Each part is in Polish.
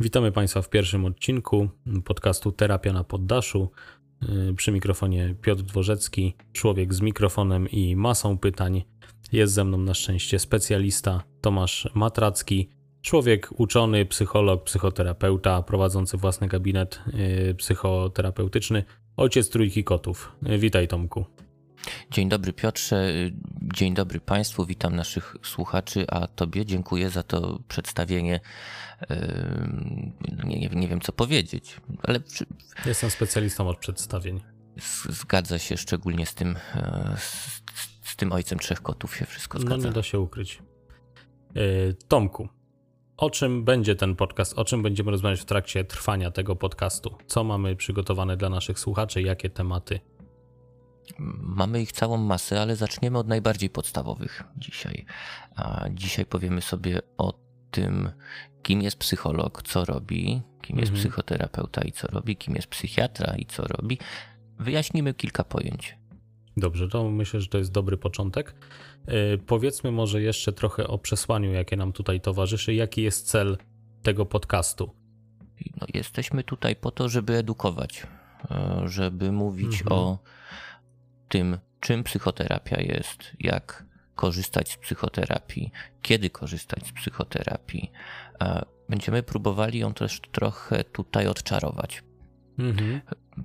Witamy Państwa w pierwszym odcinku podcastu Terapia na poddaszu. Przy mikrofonie Piotr Dworzecki, człowiek z mikrofonem i masą pytań. Jest ze mną na szczęście specjalista Tomasz Matracki, człowiek uczony, psycholog, psychoterapeuta, prowadzący własny gabinet y, psychoterapeutyczny, ojciec trójki kotów. Witaj Tomku. Dzień dobry Piotrze, dzień dobry Państwu, witam naszych słuchaczy, a Tobie dziękuję za to przedstawienie. Nie, nie, nie wiem co powiedzieć, ale. Jestem specjalistą od przedstawień. Zgadza się szczególnie z tym, e, z, z tym ojcem trzech kotów się wszystko zgadza. No nie da się ukryć. E, Tomku, o czym będzie ten podcast? O czym będziemy rozmawiać w trakcie trwania tego podcastu? Co mamy przygotowane dla naszych słuchaczy? Jakie tematy? Mamy ich całą masę, ale zaczniemy od najbardziej podstawowych dzisiaj. A dzisiaj powiemy sobie o tym, kim jest psycholog, co robi, kim jest mhm. psychoterapeuta i co robi, kim jest psychiatra i co robi. Wyjaśnimy kilka pojęć. Dobrze, to myślę, że to jest dobry początek. Yy, powiedzmy może jeszcze trochę o przesłaniu, jakie nam tutaj towarzyszy. Jaki jest cel tego podcastu? No, jesteśmy tutaj po to, żeby edukować, e, żeby mówić mhm. o tym, czym psychoterapia jest, jak korzystać z psychoterapii, kiedy korzystać z psychoterapii. Będziemy próbowali ją też trochę tutaj odczarować. Mhm.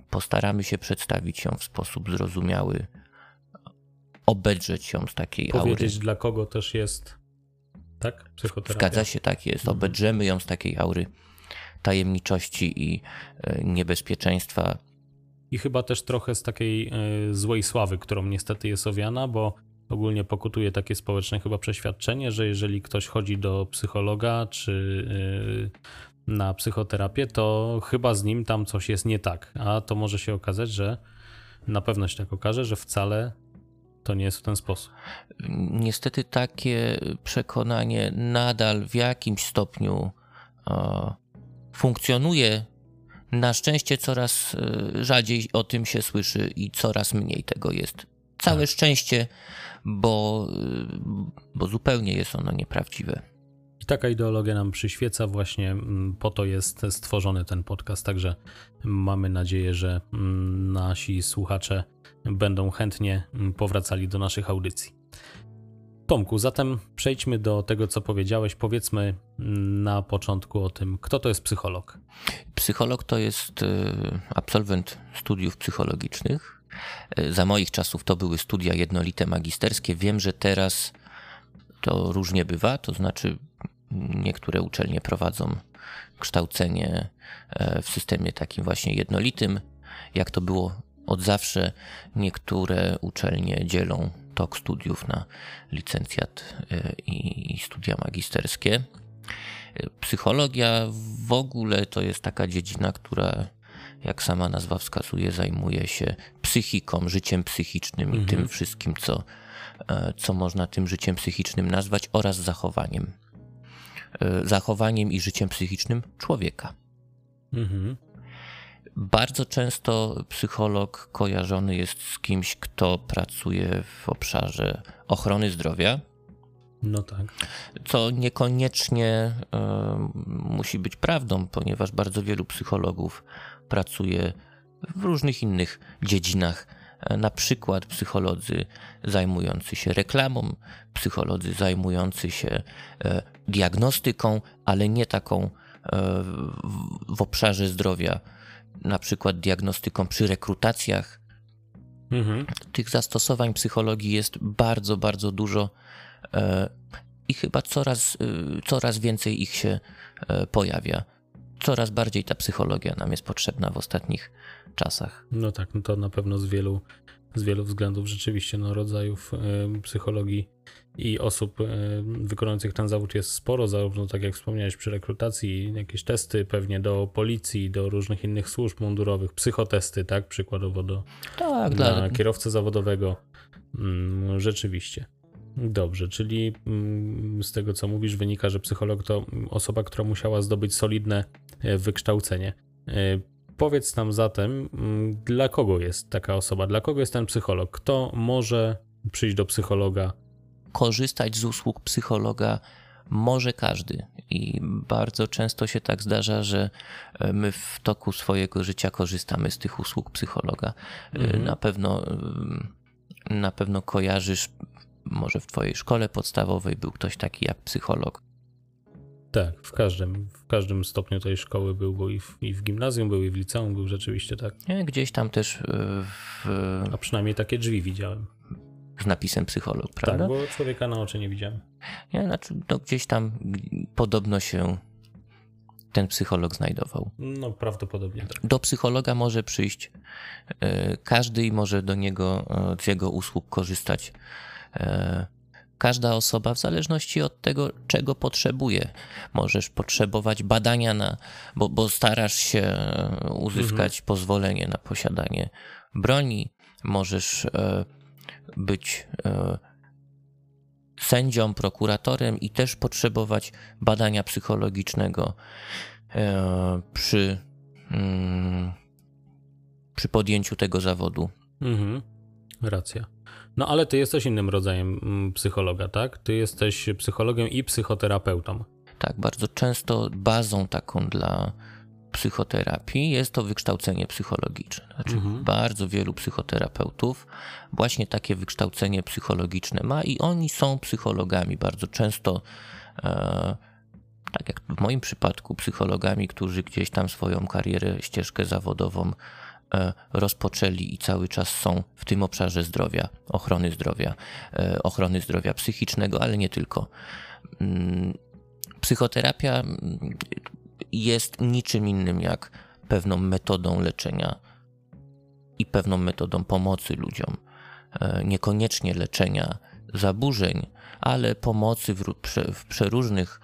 Postaramy się przedstawić ją w sposób zrozumiały, obedrzeć ją z takiej Powiedzieć, aury. Powiedzieć, dla kogo też jest, tak? Psychoterapia. Zgadza się, tak jest. Mhm. Obedrzemy ją z takiej aury tajemniczości i e, niebezpieczeństwa i chyba też trochę z takiej e, złej sławy, którą niestety jest owiana, bo ogólnie pokutuje takie społeczne chyba przeświadczenie, że jeżeli ktoś chodzi do psychologa czy e, na psychoterapię, to chyba z nim tam coś jest nie tak. A to może się okazać, że na pewno się tak okaże, że wcale to nie jest w ten sposób. Niestety takie przekonanie nadal w jakimś stopniu e, funkcjonuje na szczęście coraz e, rzadziej o tym się słyszy i coraz mniej tego jest. Całe tak. szczęście, bo, e, bo zupełnie jest ono nieprawdziwe. I taka ideologia nam przyświeca, właśnie mm, po to jest stworzony ten podcast. Także mamy nadzieję, że mm, nasi słuchacze będą chętnie mm, powracali do naszych audycji. Tomku, zatem przejdźmy do tego, co powiedziałeś. Powiedzmy na początku o tym, kto to jest psycholog. Psycholog to jest y, absolwent studiów psychologicznych. Y, za moich czasów to były studia jednolite magisterskie. Wiem, że teraz to różnie bywa, to znaczy niektóre uczelnie prowadzą kształcenie e, w systemie takim właśnie jednolitym, jak to było od zawsze. Niektóre uczelnie dzielą tok studiów na licencjat e, i studia magisterskie. E, psychologia w ogóle to jest taka dziedzina, która, jak sama nazwa wskazuje, zajmuje się psychiką, życiem psychicznym mhm. i tym wszystkim, co, e, co można tym życiem psychicznym nazwać, oraz zachowaniem. Zachowaniem i życiem psychicznym człowieka. Mhm. Bardzo często psycholog kojarzony jest z kimś, kto pracuje w obszarze ochrony zdrowia. No tak. Co niekoniecznie y, musi być prawdą, ponieważ bardzo wielu psychologów pracuje w różnych innych dziedzinach. Na przykład psycholodzy zajmujący się reklamą, psycholodzy zajmujący się e, diagnostyką, ale nie taką e, w obszarze zdrowia na przykład diagnostyką przy rekrutacjach. Mhm. Tych zastosowań psychologii jest bardzo, bardzo dużo e, i chyba coraz, e, coraz więcej ich się e, pojawia. Coraz bardziej ta psychologia nam jest potrzebna w ostatnich czasach. No tak, no to na pewno z wielu, z wielu względów rzeczywiście no, rodzajów psychologii i osób e, wykonujących ten zawód jest sporo, zarówno tak jak wspomniałeś przy rekrutacji, jakieś testy pewnie do policji, do różnych innych służb mundurowych, psychotesty, tak, przykładowo do tak, dla tak. kierowcy zawodowego. Mm, rzeczywiście. Dobrze, czyli mm, z tego co mówisz wynika, że psycholog to osoba, która musiała zdobyć solidne e, wykształcenie. E, powiedz nam zatem, mm, dla kogo jest taka osoba, dla kogo jest ten psycholog? Kto może przyjść do psychologa? Korzystać z usług psychologa może każdy. I bardzo często się tak zdarza, że e, my w toku swojego życia korzystamy z tych usług psychologa. E, mhm. Na pewno na pewno kojarzysz, może w twojej szkole podstawowej był ktoś taki jak psycholog. Tak, w każdym, w każdym stopniu tej szkoły był, bo i w, i w gimnazjum był, i w liceum był rzeczywiście tak. Gdzieś tam też e, w... A przynajmniej takie drzwi widziałem z napisem psycholog, tak, prawda? Tak, bo człowieka na oczy nie widziałem. Ja, znaczy, no, gdzieś tam podobno się ten psycholog znajdował. No, prawdopodobnie tak. Do psychologa może przyjść e, każdy i może do niego, e, z jego usług korzystać każda osoba w zależności od tego, czego potrzebuje. Możesz potrzebować badania na, bo, bo starasz się uzyskać mhm. pozwolenie na posiadanie broni, możesz być e, sędzią, prokuratorem i też potrzebować badania psychologicznego e, przy, mm, przy podjęciu tego zawodu. Mhm. Racja. No ale ty jesteś innym rodzajem mm, psychologa, tak? Ty jesteś psychologiem i psychoterapeutą. Tak, bardzo często bazą taką dla psychoterapii jest to wykształcenie psychologiczne. Znaczy, mhm. Bardzo wielu psychoterapeutów właśnie takie wykształcenie psychologiczne ma i oni są psychologami. Bardzo często, e, tak jak w moim przypadku, psychologami, którzy gdzieś tam swoją karierę, ścieżkę zawodową rozpoczęli i cały czas są w tym obszarze zdrowia, ochrony zdrowia, e, ochrony zdrowia psychicznego, ale nie tylko. Mm, psychoterapia jest niczym innym jak pewną metodą leczenia i pewną metodą pomocy ludziom. E, niekoniecznie leczenia zaburzeń, ale pomocy w, w przeróżnych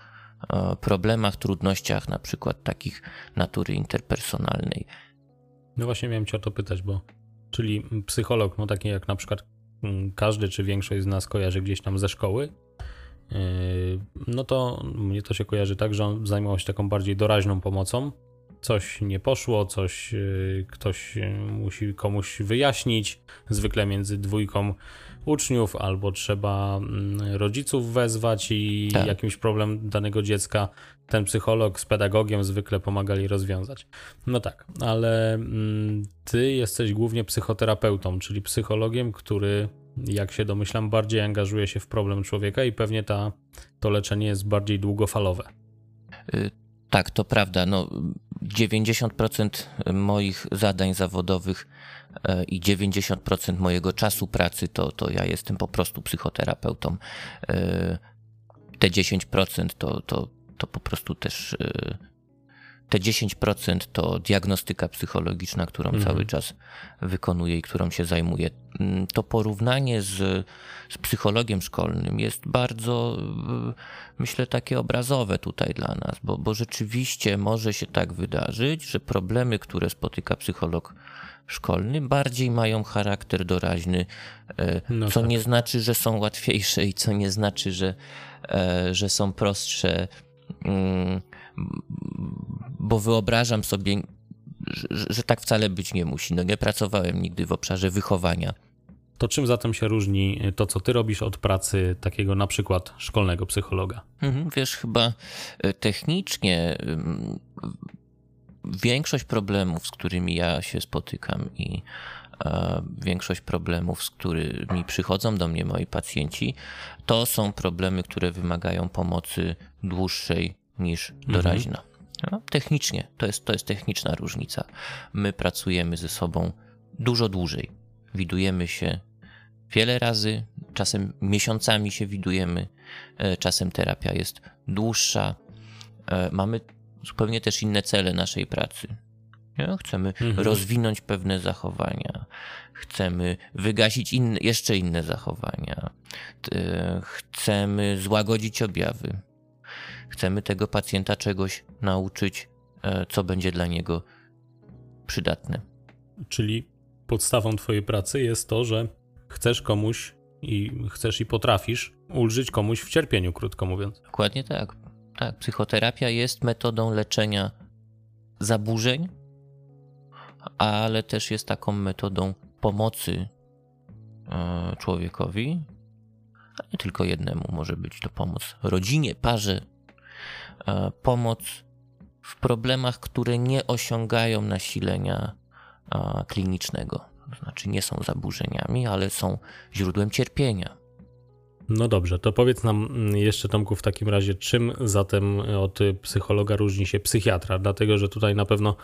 e, problemach, trudnościach, na przykład takich natury interpersonalnej. No właśnie miałem cię o to pytać, bo czyli psycholog, no taki jak na przykład mm, każdy czy większość z nas kojarzy gdzieś tam ze szkoły, Yy, no to mnie to się kojarzy tak, że on zajmował się taką bardziej doraźną pomocą. Coś nie poszło, coś yy, ktoś yy, musi komuś wyjaśnić, zwykle między dwójką uczniów, albo trzeba mm, rodziców wezwać i tak. jakimś problem danego dziecka ten psycholog z pedagogiem zwykle pomagali rozwiązać. No tak, ale mm, ty jesteś głównie psychoterapeutą, czyli psychologiem, który jak się domyślam, bardziej angażuje się w problem człowieka i pewnie ta, to leczenie jest bardziej długofalowe. Y, tak, to prawda. No, 90% moich zadań zawodowych y, i 90% mojego czasu pracy to, to ja jestem po prostu psychoterapeutą. Y, te 10% to, to, to po prostu też te 10% to diagnostyka psychologiczna, którą mhm. cały czas wykonuję i którą się zajmuję. Mm, to porównanie z, z psychologiem szkolnym jest bardzo, y, myślę, takie obrazowe tutaj dla nas, bo, bo rzeczywiście może się tak wydarzyć, że problemy, które spotyka psycholog szkolny, bardziej mają charakter doraźny, e, no co tak. nie znaczy, że są łatwiejsze i co nie znaczy, że, e, że są prostsze mm, bo wyobrażam sobie, że, że, tak wcale być nie musi. No nie pracowałem nigdy w obszarze wychowania. To czym zatem się różni to, co ty robisz od pracy takiego na przykład szkolnego psychologa? Mhm, wiesz, chyba e, technicznie większość problemów, z którymi ja się spotykam i e, większość problemów, z którymi przychodzą do mnie moi pacjenci, to są problemy, które wymagają pomocy dłuższej niż doraźna. Mhm. Technicznie, to jest, to jest techniczna różnica. My pracujemy ze sobą dużo dłużej. Widujemy się wiele razy, czasem miesiącami się widujemy, e, czasem terapia jest dłuższa. E, mamy zupełnie też inne cele naszej pracy. Chcemy mhm. rozwinąć pewne zachowania, chcemy wygasić inne, jeszcze inne zachowania, chcemy złagodzić objawy, Chcemy tego pacjenta czegoś nauczyć, e, co będzie dla niego przydatne. Czyli podstawą Twojej pracy jest to, że chcesz komuś i chcesz i potrafisz ulżyć komuś w cierpieniu, krótko mówiąc. Dokładnie tak. Tak, psychoterapia jest metodą leczenia zaburzeń, ale też jest taką metodą pomocy e, człowiekowi, a nie tylko jednemu. Może być to pomoc rodzinie, parze, pomoc w problemach, które nie osiągają nasilenia klinicznego. To znaczy nie są zaburzeniami, ale są źródłem cierpienia. No dobrze, to powiedz nam mm, jeszcze Tomku w takim razie, czym zatem od psychologa różni się psychiatra? Dlatego, że tutaj na pewno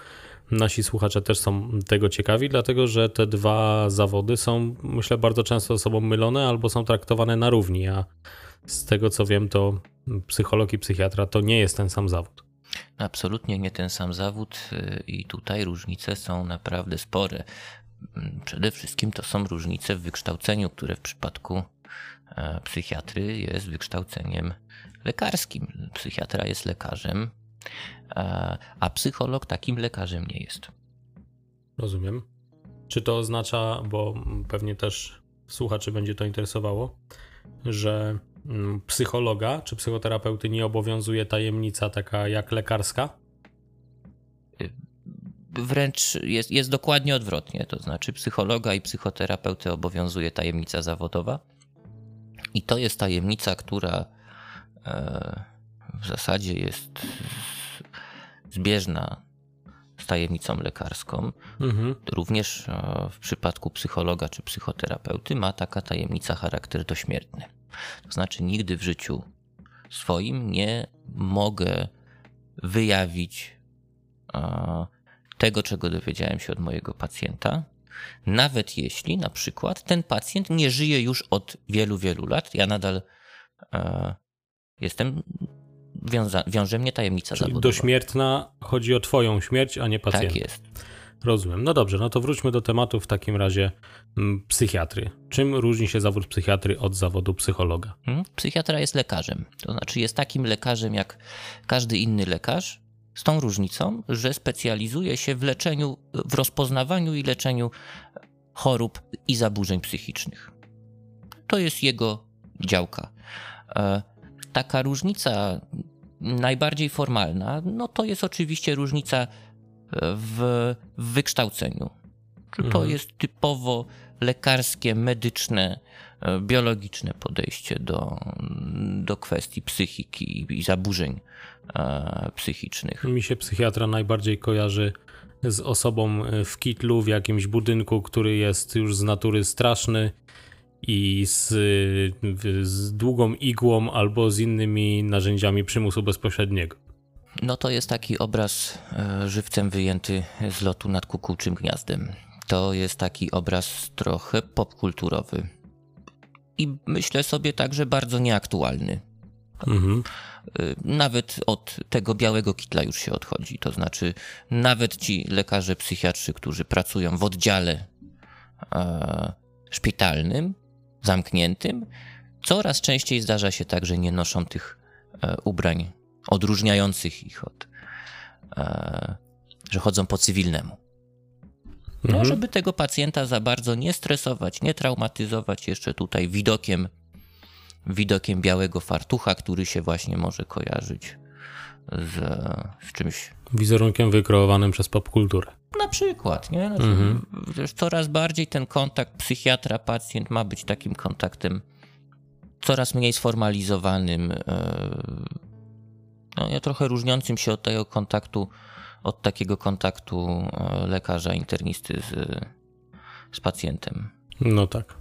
nasi słuchacze też są tego ciekawi, dlatego że te dwa zawody są, myślę, bardzo często ze sobą mylone albo są traktowane na równi, a z tego co wiem, to psycholog i psychiatra to nie jest ten sam zawód. Absolutnie nie ten sam zawód y, i tutaj różnice są naprawdę spore. Mm, przede wszystkim to są różnice w wykształceniu, które w przypadku e, psychiatry jest wykształceniem lekarskim. Psychiatra jest lekarzem, e, a psycholog takim lekarzem nie jest. Rozumiem. Czy to oznacza, bo pewnie też słuchaczy będzie to interesowało, że psychologa czy psychoterapeuty nie obowiązuje tajemnica taka jak lekarska? wręcz jest, jest dokładnie odwrotnie. To znaczy, psychologa i psychoterapeuty obowiązuje tajemnica zawodowa. I to jest tajemnica, która e, w zasadzie jest zbieżna z tajemnicą lekarską. Mhm. Również e, w przypadku psychologa czy psychoterapeuty ma taka tajemnica charakter dośmiertny. To znaczy, nigdy w życiu swoim nie mogę wyjawić tego, czego dowiedziałem się od mojego pacjenta, nawet jeśli na przykład ten pacjent nie żyje już od wielu, wielu lat, ja nadal jestem, wiąza, wiąże mnie tajemnica Czyli zawodowa. dośmiertna chodzi o twoją śmierć, a nie pacjenta. Tak jest. Rozumiem. No dobrze, no to wróćmy do tematu w takim razie mm, psychiatry. Czym różni się zawód psychiatry od zawodu psychologa? Hmm? Psychiatra jest lekarzem. To znaczy jest takim lekarzem jak każdy inny lekarz, z tą różnicą, że specjalizuje się w leczeniu, w rozpoznawaniu i leczeniu chorób i zaburzeń psychicznych. To jest jego działka. E, taka różnica najbardziej formalna, no to jest oczywiście różnica w, w wykształceniu. To mhm. jest typowo lekarskie, medyczne, e, biologiczne podejście do, do kwestii psychiki i zaburzeń e, psychicznych. Mi się psychiatra najbardziej kojarzy z osobą e, w kitlu w jakimś budynku, który jest już z natury straszny i z, z długą igłą albo z innymi narzędziami przymusu bezpośredniego. No to jest taki obraz żywcem wyjęty z lotu nad kukułczym gniazdem to jest taki obraz trochę popkulturowy. I myślę sobie także bardzo nieaktualny. Mhm. Y, nawet od tego białego kitla już się odchodzi. To znaczy, nawet ci lekarze psychiatrzy, którzy pracują w oddziale e, szpitalnym, zamkniętym, coraz częściej zdarza się tak, że nie noszą tych e, ubrań odróżniających ich od. E, że chodzą po cywilnemu. No, mhm. żeby tego pacjenta za bardzo nie stresować, nie traumatyzować jeszcze tutaj widokiem, widokiem białego fartucha, który się właśnie może kojarzyć z, z czymś. Wizerunkiem wykreowanym przez popkulturę. Na przykład, nie? Znaczy, mhm. Coraz bardziej ten kontakt psychiatra-pacjent ma być takim kontaktem coraz mniej sformalizowanym, e, no, ja trochę różniącym się od tego kontaktu od takiego kontaktu e, lekarza internisty z, z pacjentem. No tak.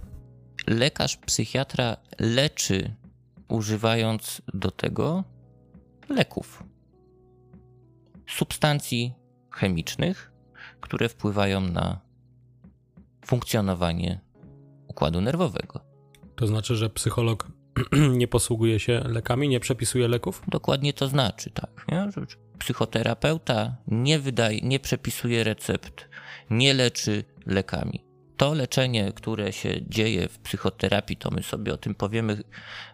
Lekarz psychiatra leczy używając do tego leków, substancji chemicznych, które wpływają na funkcjonowanie układu nerwowego. To znaczy, że psycholog nie posługuje się lekami, nie przepisuje leków? Dokładnie to znaczy, tak. Nie? psychoterapeuta nie wydaje, nie przepisuje recept, nie leczy lekami. To leczenie, które się dzieje w psychoterapii, to my sobie o tym powiemy,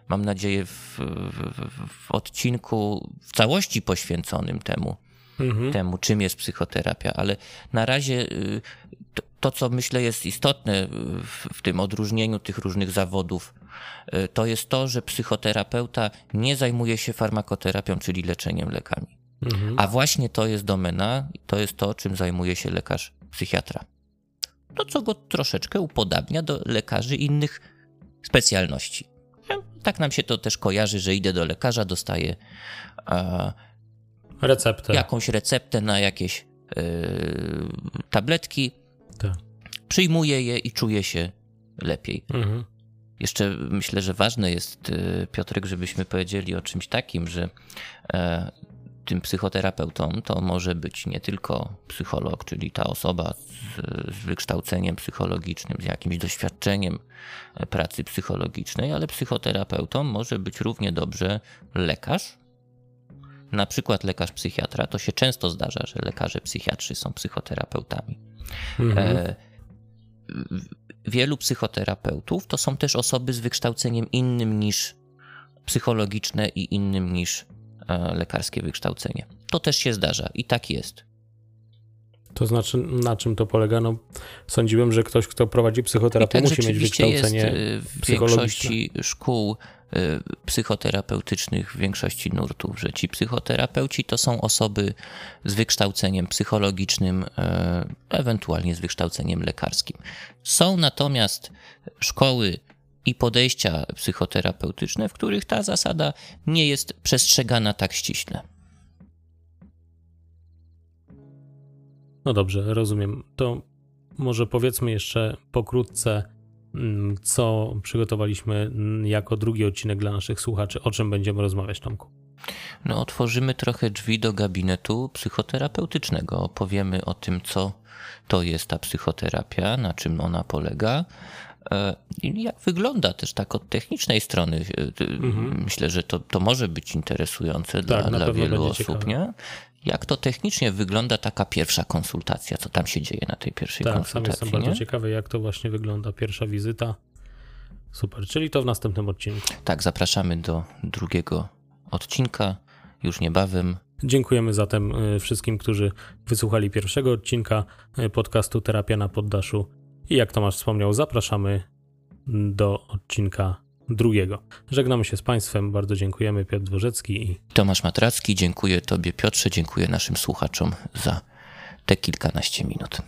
mam nadzieję, w, w, w odcinku w całości poświęconym temu, mhm. temu, czym jest psychoterapia, ale na razie y, to, to co myślę jest istotne w, w tym odróżnieniu tych różnych zawodów, y, to jest to, że psychoterapeuta nie zajmuje się farmakoterapią, czyli leczeniem lekami. Mhm. A właśnie to jest domena, to jest to, czym zajmuje się lekarz psychiatra. To, co go troszeczkę upodabnia do lekarzy innych specjalności. Tak nam się to też kojarzy, że idę do lekarza, dostaję a, Receptę. jakąś receptę na jakieś e, tabletki, Tak. przyjmuję je i czuję się lepiej. Mhm. Jeszcze myślę, że ważne jest, e, Piotrek, żebyśmy powiedzieli o czymś takim, że e, tym psychoterapeutą to może być nie tylko psycholog, czyli ta osoba z, z wykształceniem psychologicznym, z jakimś doświadczeniem e, pracy psychologicznej, ale psychoterapeutą może być równie dobrze lekarz, na przykład lekarz psychiatra. To się często zdarza, że lekarze psychiatrzy są psychoterapeutami. Mhm. E, w- wielu psychoterapeutów to są też osoby z wykształceniem innym niż psychologiczne i innym niż e, lekarskie wykształcenie. To też się zdarza i tak jest. To znaczy, na czym to polega? No, sądziłem, że ktoś, kto prowadzi psychoterapię, tak musi mieć jest wykształcenie e, w psychologiczne. większości szkół psychoterapeutycznych, w większości nurtów, że ci psychoterapeuci to są osoby z wykształceniem psychologicznym, e, ewentualnie z wykształceniem lekarskim. Są natomiast szkoły i podejścia psychoterapeutyczne, w których ta zasada nie jest przestrzegana tak ściśle. No dobrze, rozumiem. To może powiedzmy jeszcze pokrótce, co przygotowaliśmy mm, jako drugi odcinek dla naszych słuchaczy. O czym będziemy rozmawiać, Tomku? No, otworzymy trochę drzwi do gabinetu psychoterapeutycznego. Opowiemy o tym, co to jest ta psychoterapia, na czym ona polega. e, I jak wygląda też tak od technicznej strony. E, t- Myślę, że to, to może być interesujące dla, na dla pewno wielu osób, ciekawe. nie? Jak to technicznie wygląda taka pierwsza konsultacja? Co tam się dzieje na tej pierwszej Tak, sam konsultacji? jestem bardzo nie? ciekawy, jak to właśnie wygląda pierwsza wizyta. Super, czyli to w następnym odcinku. Tak, zapraszamy do drugiego odcinka już niebawem. Dziękujemy zatem y, wszystkim, którzy wysłuchali pierwszego odcinka y, podcastu Terapia na Poddaszu. I jak Tomasz wspomniał, zapraszamy do odcinka drugiego. Żegnamy się z Państwem, bardzo dziękujemy. Piotr Dworzecki i Tomasz Matracki, dziękuję Tobie Piotrze, dziękuję naszym słuchaczom za te kilkanaście minut.